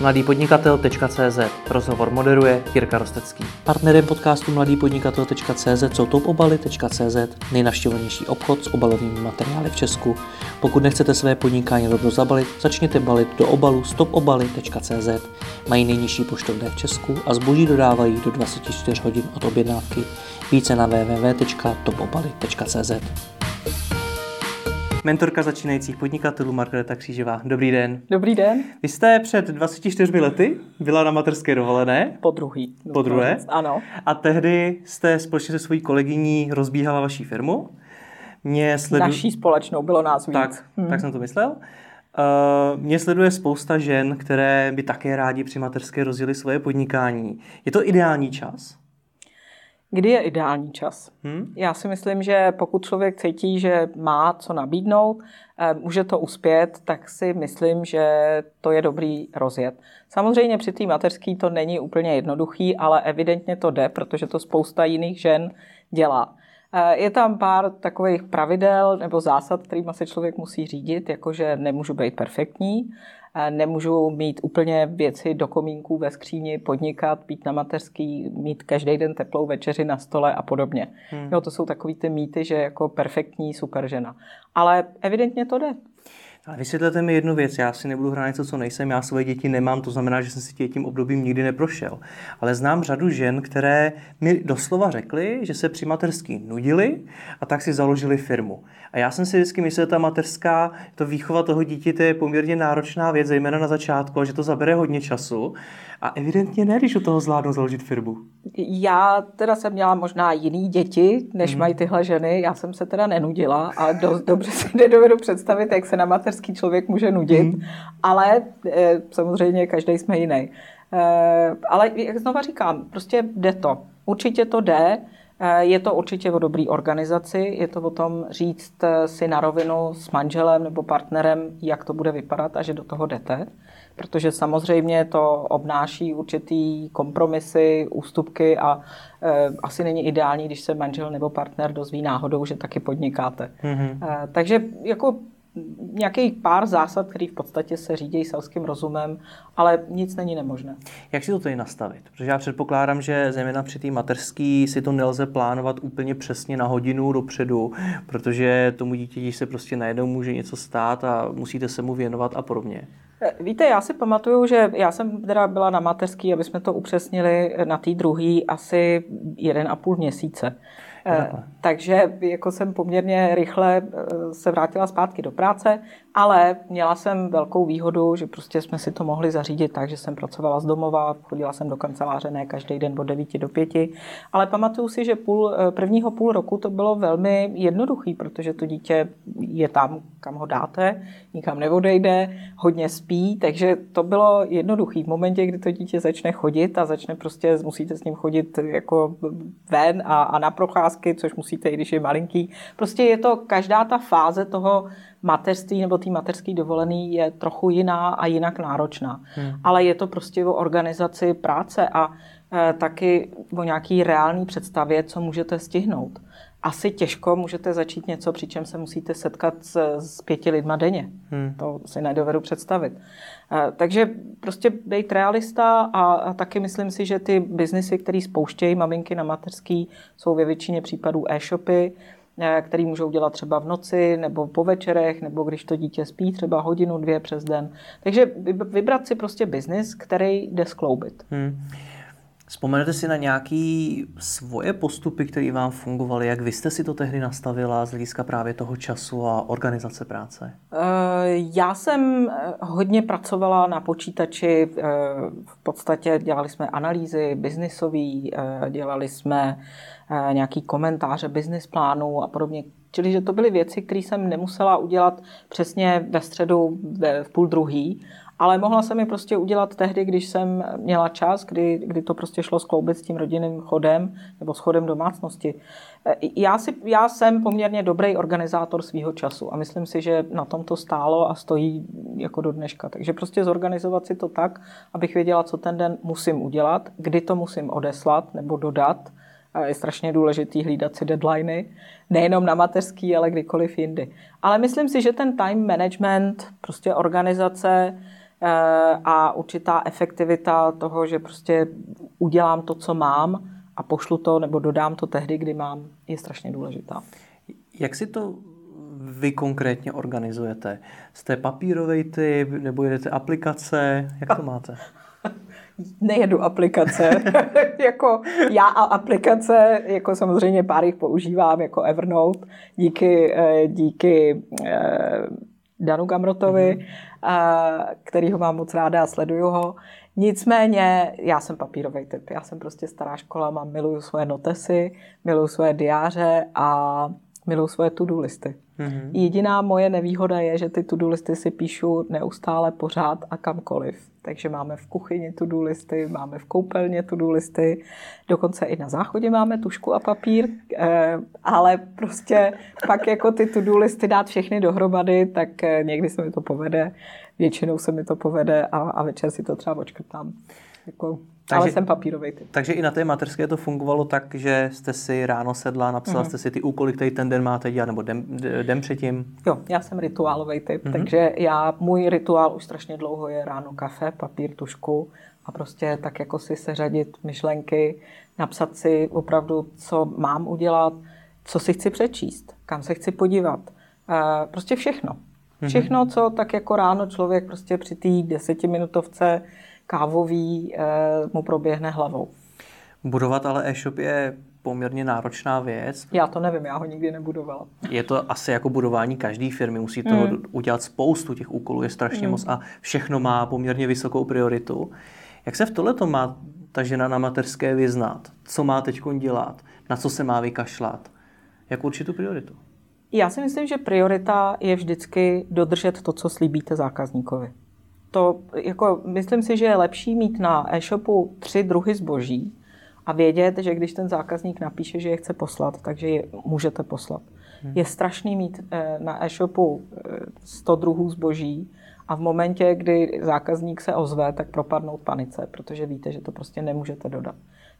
mladýpodnikatel.cz Rozhovor moderuje Jirka Rostecký. Partnerem podcastu mladýpodnikatel.cz jsou topobaly.cz nejnavštěvovanější obchod s obalovými materiály v Česku. Pokud nechcete své podnikání rovnou zabalit, začněte balit do obalu stopobaly.cz. Mají nejnižší poštovné v Česku a zboží dodávají do 24 hodin od objednávky. Více na www.topobaly.cz mentorka začínajících podnikatelů Margareta Křížová. Dobrý den. Dobrý den. Vy jste před 24 lety byla na materské dovolené. Po druhý. Po druhé. Ano. A tehdy jste společně se svojí kolegyní rozbíhala vaší firmu. Mě sledu... Naší společnou, bylo nás víc. Tak, hmm. tak jsem to myslel. Uh, mě sleduje spousta žen, které by také rádi při materské rozjeli svoje podnikání. Je to ideální čas? Kdy je ideální čas? Hmm? Já si myslím, že pokud člověk cítí, že má co nabídnout, eh, může to uspět, tak si myslím, že to je dobrý rozjet. Samozřejmě při té mateřský to není úplně jednoduchý, ale evidentně to jde, protože to spousta jiných žen dělá. Eh, je tam pár takových pravidel nebo zásad, kterými se člověk musí řídit, jakože nemůžu být perfektní, nemůžu mít úplně věci do komínků ve skříni, podnikat, být na mateřský, mít každý den teplou večeři na stole a podobně. Hmm. Jo, to jsou takový ty mýty, že jako perfektní super žena. Ale evidentně to jde. Ale vysvětlete mi jednu věc, já si nebudu hrát něco, co nejsem, já svoje děti nemám, to znamená, že jsem si tím obdobím nikdy neprošel. Ale znám řadu žen, které mi doslova řekly, že se při materský nudili a tak si založili firmu. A já jsem si vždycky myslel, že ta mateřská, to výchova toho dítěte je poměrně náročná věc, zejména na začátku, a že to zabere hodně času. A evidentně ne, když u toho zvládnu založit firmu. Já teda jsem měla možná jiný děti, než mm. mají tyhle ženy. Já jsem se teda nenudila a dost dobře si nedovedu představit, jak se na materský člověk může nudit. Mm. Ale e, samozřejmě každý jsme jiný. E, ale jak znova říkám, prostě jde to. Určitě to jde. Eh, je to určitě o dobré organizaci, je to o tom říct si na rovinu s manželem nebo partnerem, jak to bude vypadat a že do toho jdete protože samozřejmě to obnáší určitý kompromisy, ústupky a e, asi není ideální, když se manžel nebo partner dozví náhodou, že taky podnikáte. Mm-hmm. E, takže jako nějakých pár zásad, které v podstatě se řídí selským rozumem, ale nic není nemožné. Jak si to tady nastavit? Protože já předpokládám, že zejména při té materský si to nelze plánovat úplně přesně na hodinu dopředu, protože tomu dítěti se prostě najednou může něco stát a musíte se mu věnovat a podobně. Eh, víte, já si pamatuju, že já jsem teda byla na mateřský, aby jsme to upřesnili na té druhé asi jeden a půl měsíce. Eh, takže jako jsem poměrně rychle eh, se vrátila zpátky do práce, ale měla jsem velkou výhodu, že prostě jsme si to mohli zařídit tak, že jsem pracovala z domova, chodila jsem do kanceláře ne každý den od 9 do 5, ale pamatuju si, že půl, eh, prvního půl roku to bylo velmi jednoduchý, protože to dítě je tam, kam ho dáte, nikam neodejde, hodně spí, takže to bylo jednoduchý. V momentě, kdy to dítě začne chodit a začne prostě, musíte s ním chodit jako ven a, a na procházky, což musíte, i když je malinký. Prostě je to každá ta fáze toho mateřství nebo té mateřské dovolený je trochu jiná a jinak náročná. Hmm. Ale je to prostě o organizaci práce a e, taky o nějaký reální představě, co můžete stihnout. Asi těžko můžete začít něco, přičem se musíte setkat s, s pěti lidma denně. Hmm. To si nedovedu představit. E, takže prostě být realista a, a taky myslím si, že ty biznisy, které spouštějí maminky na mateřský, jsou ve většině případů e-shopy, který můžou dělat třeba v noci nebo po večerech, nebo když to dítě spí třeba hodinu, dvě přes den. Takže vybrat si prostě biznis, který jde skloubit. Hmm. Vzpomenete si na nějaké svoje postupy, které vám fungovaly? Jak vy jste si to tehdy nastavila z hlediska právě toho času a organizace práce? Eh, já jsem eh, hodně pracovala na počítači. V podstatě dělali jsme analýzy biznisové, dělali jsme Eh, nějaký komentáře business plánu a podobně. Čili, že to byly věci, které jsem nemusela udělat přesně ve středu v půl druhý, ale mohla jsem je prostě udělat tehdy, když jsem měla čas, kdy, kdy to prostě šlo skloubit s tím rodinným chodem nebo s chodem domácnosti. Eh, já, si, já jsem poměrně dobrý organizátor svého času a myslím si, že na tom to stálo a stojí jako do dneška. Takže prostě zorganizovat si to tak, abych věděla, co ten den musím udělat, kdy to musím odeslat nebo dodat, je strašně důležitý hlídat si deadliny, nejenom na mateřský, ale kdykoliv jindy. Ale myslím si, že ten time management, prostě organizace, a určitá efektivita toho, že prostě udělám to, co mám a pošlu to nebo dodám to tehdy, kdy mám, je strašně důležitá. Jak si to vy konkrétně organizujete? Jste papírový typ nebo jedete aplikace? Jak to máte? Nejedu aplikace. jako já a aplikace, jako samozřejmě pár jich používám, jako Evernote, díky, eh, díky eh, Danu Gamrotovi, mm-hmm. který ho mám moc ráda a sleduju ho. Nicméně já jsem papírový typ. Já jsem prostě stará škola, mám, miluju svoje notesy, miluju svoje diáře a miluju svoje to-do listy. Mm-hmm. Jediná moje nevýhoda je, že ty to-do listy si píšu neustále pořád a kamkoliv. Takže máme v kuchyni to-do listy, máme v koupelně to-do listy, dokonce i na záchodě máme tušku a papír, eh, ale prostě pak jako ty to-do listy dát všechny dohromady, tak eh, někdy se mi to povede, většinou se mi to povede a, a večer si to třeba očkrtám. Jako takže, ale jsem papírový typ. Takže i na té materské to fungovalo tak, že jste si ráno sedla, napsala mm-hmm. jste si ty úkoly, které ten den máte dělat, nebo den, den předtím? Jo, já jsem rituálový typ, mm-hmm. takže já, můj rituál už strašně dlouho je ráno kafe, papír, tušku a prostě tak jako si seřadit myšlenky, napsat si opravdu, co mám udělat, co si chci přečíst, kam se chci podívat. E, prostě všechno. Mhm. Všechno, co tak jako ráno člověk prostě při té desetiminutovce kávový eh, mu proběhne hlavou. Budovat ale e-shop je poměrně náročná věc. Já to nevím, já ho nikdy nebudovala. Je to asi jako budování každé firmy, musí toho mm. udělat spoustu těch úkolů, je strašně mm. moc a všechno má poměrně vysokou prioritu. Jak se v tohle to má ta žena na materské vyznat? Co má teď dělat? Na co se má vykašlat? Jak určitou prioritu? Já si myslím, že priorita je vždycky dodržet to, co slíbíte zákazníkovi to, jako, myslím si, že je lepší mít na e-shopu tři druhy zboží a vědět, že když ten zákazník napíše, že je chce poslat, takže je můžete poslat. Hmm. Je strašný mít eh, na e-shopu 100 eh, druhů zboží a v momentě, kdy zákazník se ozve, tak propadnout panice, protože víte, že to prostě nemůžete dodat.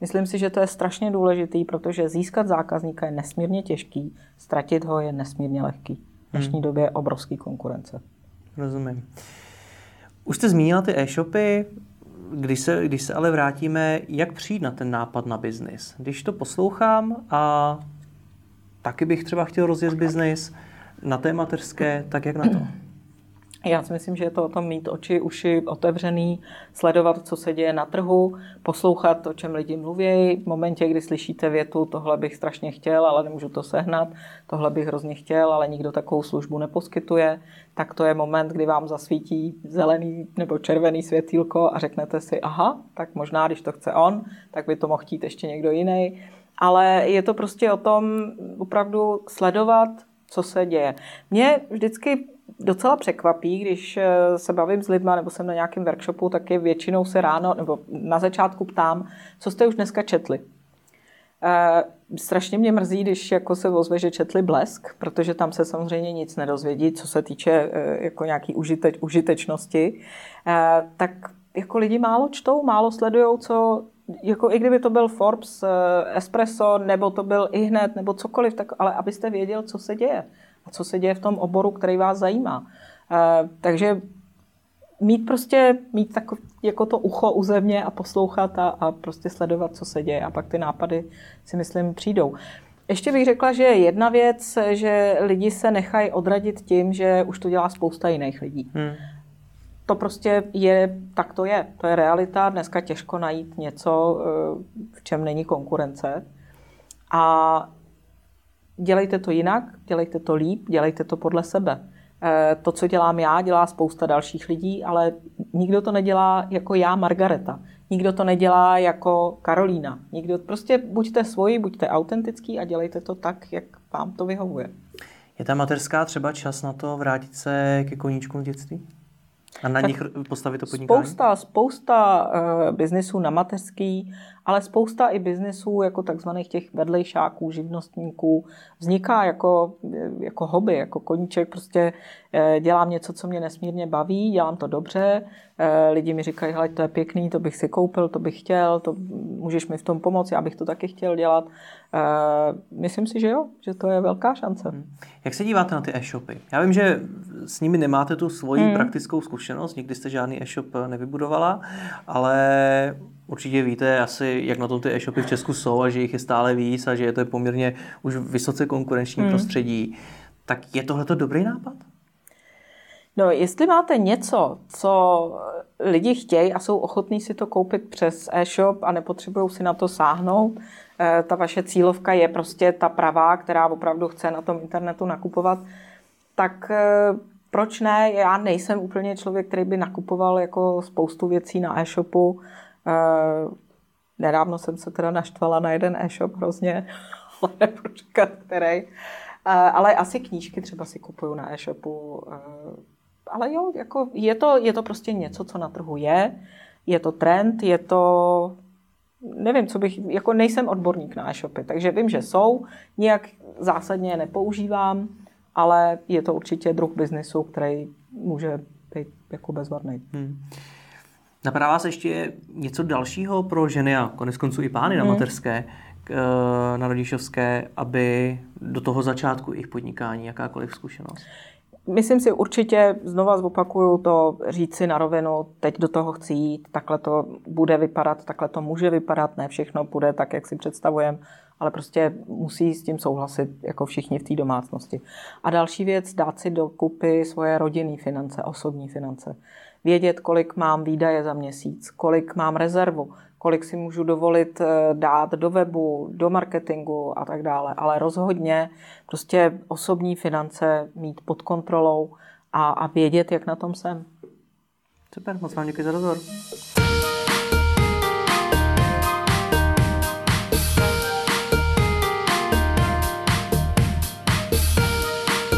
Myslím si, že to je strašně důležitý, protože získat zákazníka je nesmírně těžký, ztratit ho je nesmírně lehký. V dnešní hmm. době je obrovský konkurence. Rozumím. Už jste zmínila ty e-shopy, když se, když se ale vrátíme, jak přijít na ten nápad na biznis? Když to poslouchám a taky bych třeba chtěl rozjet biznis na té mateřské, tak jak na to? Já si myslím, že je to o tom mít oči, uši otevřený, sledovat, co se děje na trhu, poslouchat, o čem lidi mluví. V momentě, kdy slyšíte větu, tohle bych strašně chtěl, ale nemůžu to sehnat, tohle bych hrozně chtěl, ale nikdo takovou službu neposkytuje, tak to je moment, kdy vám zasvítí zelený nebo červený světýlko a řeknete si, aha, tak možná, když to chce on, tak by to mohl chtít ještě někdo jiný. Ale je to prostě o tom opravdu sledovat, co se děje. Mě vždycky docela překvapí, když eh, se bavím s lidmi nebo jsem na nějakém workshopu, tak je většinou se ráno nebo na začátku ptám, co jste už dneska četli. E, strašně mě mrzí, když jako se ozve, že četli Blesk, protože tam se samozřejmě nic nedozvědí, co se týče e, jako nějaký užiteč, užitečnosti. E, tak jako lidi málo čtou, málo sledují, co jako i kdyby to byl Forbes, Espresso, nebo to byl i hned, nebo cokoliv, tak ale abyste věděl, co se děje co se děje v tom oboru, který vás zajímá. Eh, takže mít prostě, mít tak, jako to ucho u země a poslouchat a, a prostě sledovat, co se děje a pak ty nápady si myslím přijdou. Ještě bych řekla, že jedna věc, že lidi se nechají odradit tím, že už to dělá spousta jiných lidí. Hmm. To prostě je, tak to je. To je realita. Dneska těžko najít něco, eh, v čem není konkurence. A dělejte to jinak, dělejte to líp, dělejte to podle sebe. Eh, to, co dělám já, dělá spousta dalších lidí, ale nikdo to nedělá jako já, Margareta. Nikdo to nedělá jako Karolína. Nikdo, prostě buďte svoji, buďte autentický a dělejte to tak, jak vám to vyhovuje. Je ta mateřská třeba čas na to vrátit se ke koníčkům dětství? A na tak nich postavit to podnikání? Spousta, spousta uh, biznisů na mateřský, ale spousta i biznisů jako takzvaných těch vedlejšáků, živnostníků vzniká jako, jako hobby, jako koníček. Prostě uh, dělám něco, co mě nesmírně baví, dělám to dobře. Uh, lidi mi říkají, hele, to je pěkný, to bych si koupil, to bych chtěl, to můžeš mi v tom pomoct, já bych to taky chtěl dělat. Myslím si, že jo, že to je velká šance. Hmm. Jak se díváte na ty e-shopy? Já vím, že s nimi nemáte tu svoji hmm. praktickou zkušenost, nikdy jste žádný e-shop nevybudovala, ale určitě víte asi, jak na tom ty e-shopy v Česku jsou a že jich je stále víc a že je to poměrně už vysoce konkurenční hmm. prostředí. Tak je tohle dobrý nápad? No, jestli máte něco, co lidi chtějí a jsou ochotní si to koupit přes e-shop a nepotřebují si na to sáhnout, eh, ta vaše cílovka je prostě ta pravá, která opravdu chce na tom internetu nakupovat, tak eh, proč ne? Já nejsem úplně člověk, který by nakupoval jako spoustu věcí na e-shopu. Eh, nedávno jsem se teda naštvala na jeden e-shop hrozně, ale nebudu říkat který. Ale asi knížky třeba si kupuju na e-shopu ale jo, jako je, to, je to prostě něco, co na trhu je, je to trend, je to, nevím, co bych, jako nejsem odborník na e-shopy, takže vím, že jsou, nějak zásadně je nepoužívám, ale je to určitě druh biznesu, který může být jako bezvadný. Hmm. Napadá vás ještě něco dalšího pro ženy a konec konců i pány hmm. na mateřské, eh, na rodičovské, aby do toho začátku jejich podnikání jakákoliv zkušenost? Myslím si určitě, znova zopakuju to, říct si na rovinu, teď do toho chci jít, takhle to bude vypadat, takhle to může vypadat, ne všechno bude tak, jak si představujeme, ale prostě musí s tím souhlasit jako všichni v té domácnosti. A další věc, dát si do kupy svoje rodinné finance, osobní finance. Vědět, kolik mám výdaje za měsíc, kolik mám rezervu, kolik si můžu dovolit eh, dát do webu, do marketingu a tak dále. Ale rozhodně prostě osobní finance mít pod kontrolou a, a vědět, jak na tom jsem. Super, moc vám děkuji za rozhovor.